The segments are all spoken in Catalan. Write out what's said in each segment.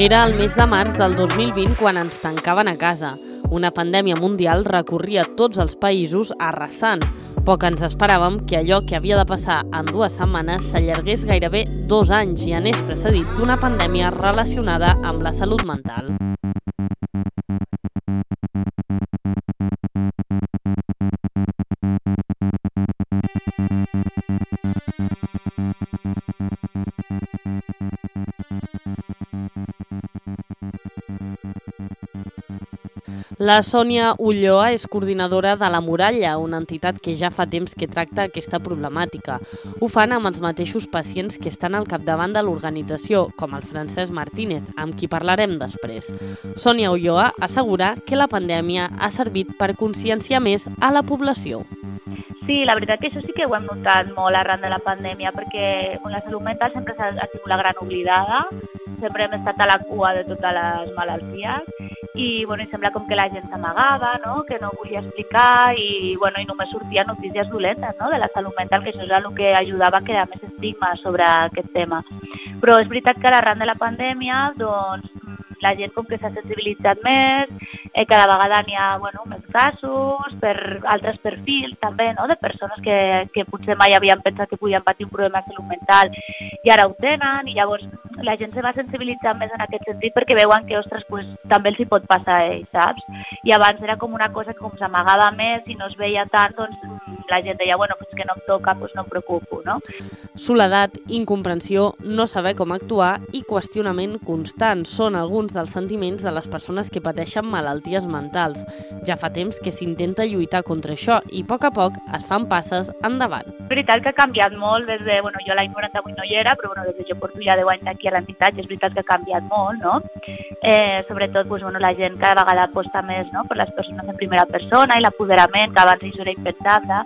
Era el mes de març del 2020 quan ens tancaven a casa. Una pandèmia mundial recorria tots els països arrasant. Poc ens esperàvem que allò que havia de passar en dues setmanes s'allargués gairebé dos anys i anés precedit d'una pandèmia relacionada amb la salut mental. La Sònia Ulloa és coordinadora de La Muralla, una entitat que ja fa temps que tracta aquesta problemàtica. Ho fan amb els mateixos pacients que estan al capdavant de l'organització, com el Francesc Martínez, amb qui parlarem després. Sònia Ulloa assegura que la pandèmia ha servit per conscienciar més a la població. Sí, la veritat que això sí que ho hem notat molt arran de la pandèmia, perquè la salut mental sempre ha sigut la gran oblidada, sempre hem estat a la cua de totes les malalties i, bueno, i sembla com que la gent s'amagava, no? que no volia explicar i, bueno, i només sortien notícies dolentes no? de la salut mental, que això és el que ajudava a crear més estigma sobre aquest tema. Però és veritat que arran de la pandèmia doncs, la gent com que s'ha sensibilitzat més, eh, cada vegada n'hi ha bueno, més casos, per altres perfils també, no? de persones que, que potser mai havien pensat que podien patir un problema de salut mental i ara ho tenen, i llavors la gent se va sensibilitzar més en aquest sentit perquè veuen que, ostres, pues, també els hi pot passar a ells, saps? I abans era com una cosa que com s'amagava més i no es veia tant, doncs la gent deia, bueno, pues que no em toca, pues no em preocupo, no? Soledat, incomprensió, no saber com actuar i qüestionament constant són alguns dels sentiments de les persones que pateixen malalties mentals. Ja fa temps que s'intenta lluitar contra això i a poc a poc es fan passes endavant. És veritat que ha canviat molt des de, bueno, jo l'any 98 no hi era, però bueno, des de jo porto ja 10 anys aquí a l'entitat i és veritat que ha canviat molt, no? Eh, sobretot, pues, bueno, la gent cada vegada aposta més no? per les persones en primera persona i l'apoderament, que abans això era impensable.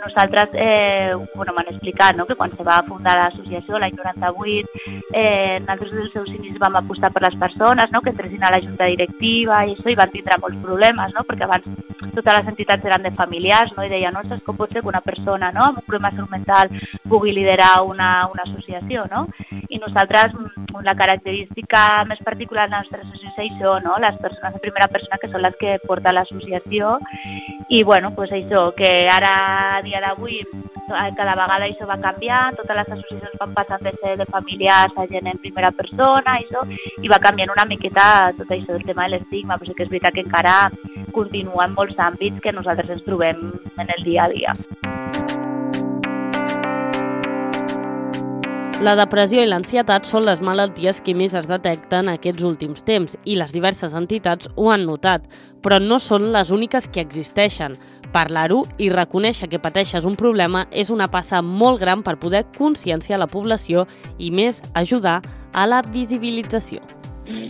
Nosaltres, eh, bueno, m'han explicat no? que quan se va fundar l'associació l'any 98, eh, nosaltres dels seus inicis vam apostar per les persones, no? que entressin a la junta directiva i això, i van tindre molts problemes, no? perquè abans totes les entitats eren de familiars, no? i deien, no, com pot ser que una persona no? amb un problema de salut mental pugui liderar una, una associació, no? I nosaltres, mm, la característica més particular de la nostra associació, no? les persones de primera persona que són les que porten l'associació, i bueno, pues això, que ara a dia d'avui cada vegada això va canviant, totes les associacions van passant de ser de familiars a gent en primera persona, això, i va canviant una miqueta tot això del tema de l'estigma, però sí que és veritat que encara continua en molts àmbits que nosaltres ens trobem en el dia a dia. La depressió i l'ansietat són les malalties que més es detecten aquests últims temps i les diverses entitats ho han notat, però no són les úniques que existeixen. Parlar-ho i reconèixer que pateixes un problema és una passa molt gran per poder conscienciar la població i més ajudar a la visibilització.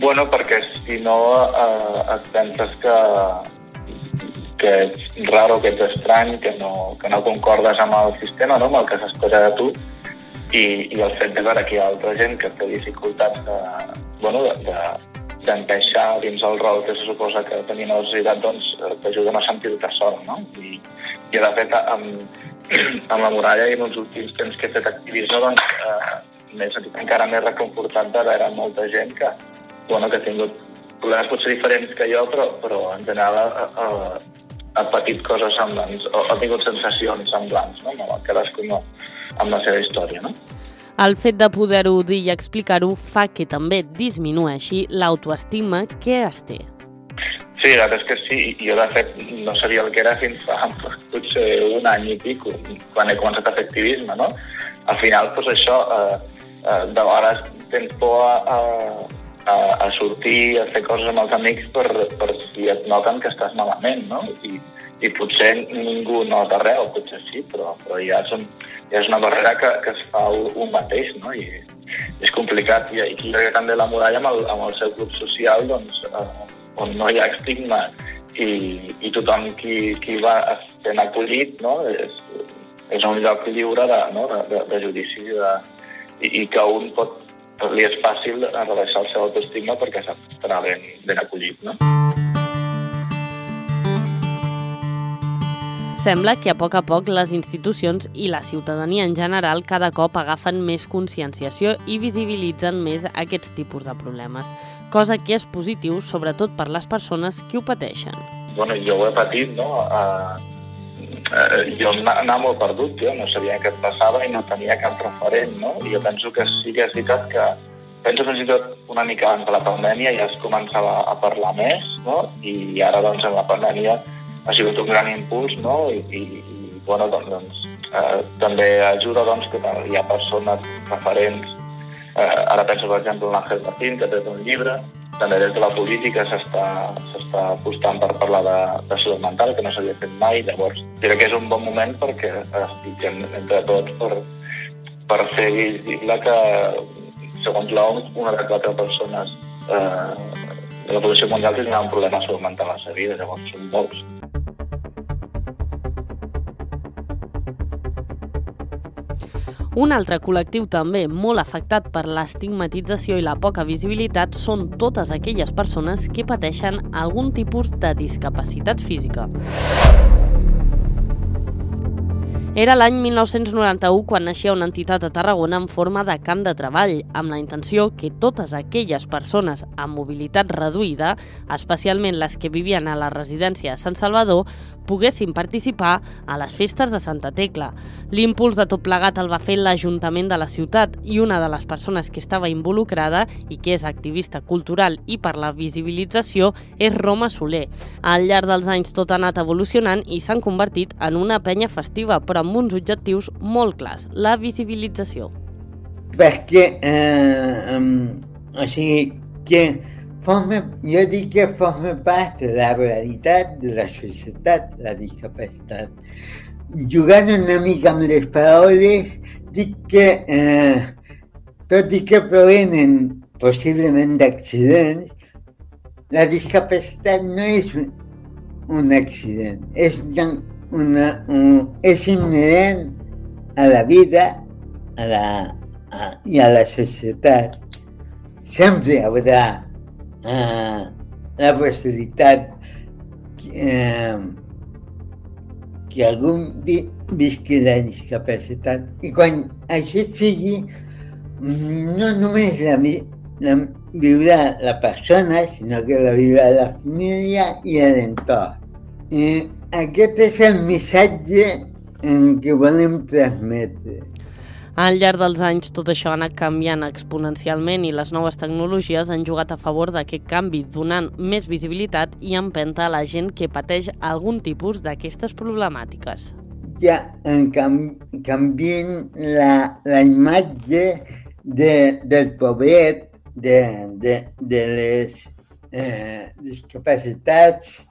Bueno, perquè si no eh, et penses que, que ets raro, que ets estrany, que no, que no concordes amb el sistema, no? amb el que s'espera de tu, i, i el fet de veure que hi ha altra gent que té dificultats de, bueno, de, de, dins el rol que se suposa que tenien la societat, doncs eh, t'ajuden a sentir-te sol, no? I, i de fet, amb, amb la muralla i en els últims temps que he fet activisme, doncs, eh, m'he sentit encara més reconfortat de veure molta gent que, bueno, que ha tingut problemes potser diferents que jo, però, però en general ha, ha patit coses semblants, o ha tingut sensacions semblants, no? Cadascú no, amb la seva història. No? El fet de poder-ho dir i explicar-ho fa que també disminueixi l'autoestima que es té. Sí, la veritat és que sí. Jo, de fet, no sabia el que era fins fa potser un any i pico, quan he començat a fer activisme, no? Al final, doncs això, eh, eh, de vegades tens por a, a, a sortir, a fer coses amb els amics per, per si et noten que estàs malament, no? I, i potser ningú nota res, potser sí, però, però ja són és una barrera que, que es fa un mateix, no? I és complicat. I aquí crec que també la muralla amb el, amb el seu club social, doncs, eh, on no hi ha estigma i, i tothom qui, qui va sent acollit, no? És, és un lloc lliure de, no? de, de, de judici de, i, i que un pot, li és fàcil rebaixar el seu autoestigma perquè s'estarà ben, ben acollit. No? Sembla que a poc a poc les institucions i la ciutadania en general cada cop agafen més conscienciació i visibilitzen més aquests tipus de problemes, cosa que és positiu sobretot per les persones que ho pateixen. Bueno, jo ho he patit, no? Uh, uh, jo anava molt perdut, jo no sabia què et passava i no tenia cap referent, no? I jo penso que sí que és veritat que penso fins i tot una mica abans de la pandèmia ja es començava a parlar més, no? I ara, doncs, en la pandèmia ha sigut un gran impuls, no? I, i, i bueno, doncs, doncs eh, també ajuda doncs, que hi ha persones referents. Eh, ara penso, per exemple, en l'Àngel Martín, que té un llibre. També des de la política s'està apostant per parlar de, de salut mental, que no s'havia fet mai. Llavors, crec que és un bon moment perquè estiguem entre tots per, per fer visible que, segons l'OMS, una de quatre persones eh, de la població mundial tindrà un problema de salut mental a la seva vida, llavors són molts. Un altre col·lectiu també molt afectat per l'estigmatització i la poca visibilitat són totes aquelles persones que pateixen algun tipus de discapacitat física. Era l'any 1991 quan naixia una entitat a Tarragona en forma de camp de treball, amb la intenció que totes aquelles persones amb mobilitat reduïda, especialment les que vivien a la residència de Sant Salvador, poguessin participar a les festes de Santa Tecla. L'impuls de tot plegat el va fer l'Ajuntament de la ciutat i una de les persones que estava involucrada i que és activista cultural i per la visibilització és Roma Soler. Al llarg dels anys tot ha anat evolucionant i s'han convertit en una penya festiva, però amb uns objectius molt clars, la visibilització. Perquè, eh, o sigui, que forma, jo dic que forma part de la realitat de la societat, la discapacitat. Jugant una mica amb les paraules, dic que, eh, tot i que provenen possiblement d'accidents, la discapacitat no és un, accident, és un, és inherent a la vida a la, a, i a la societat. Sempre hi haurà eh, la possibilitat eh, que algú vi, visqui la discapacitat. I quan això sigui, no només la, la viurà la persona, sinó que la viurà la família i l'entorn. Eh, aquest és el missatge que volem transmetre. Al llarg dels anys tot això ha anat canviant exponencialment i les noves tecnologies han jugat a favor d'aquest canvi, donant més visibilitat i empenta a la gent que pateix algun tipus d'aquestes problemàtiques. Ja en cam canvien la, la imatge de, del pobret, de, de, de les eh, discapacitats,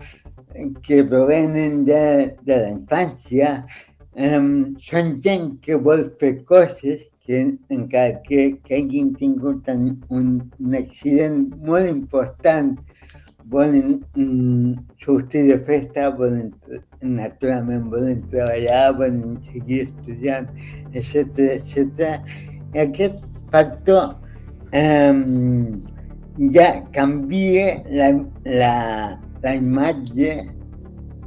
que provenen de, de la infància, um, són gent que coses que encara que, que hagin tingut un, un accident molt important, volen mm, sortir de festa, volen, naturalment volen treballar, seguir estudiant, etc etc. I aquest factor um, ja canvia la, la, la imatge,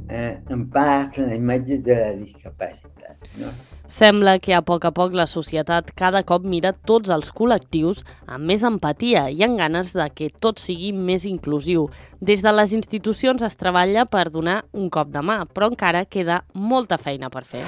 eh, en part, la imatge de la discapacitat. No? Sembla que a poc a poc la societat cada cop mira tots els col·lectius amb més empatia i amb ganes de que tot sigui més inclusiu. Des de les institucions es treballa per donar un cop de mà, però encara queda molta feina per fer.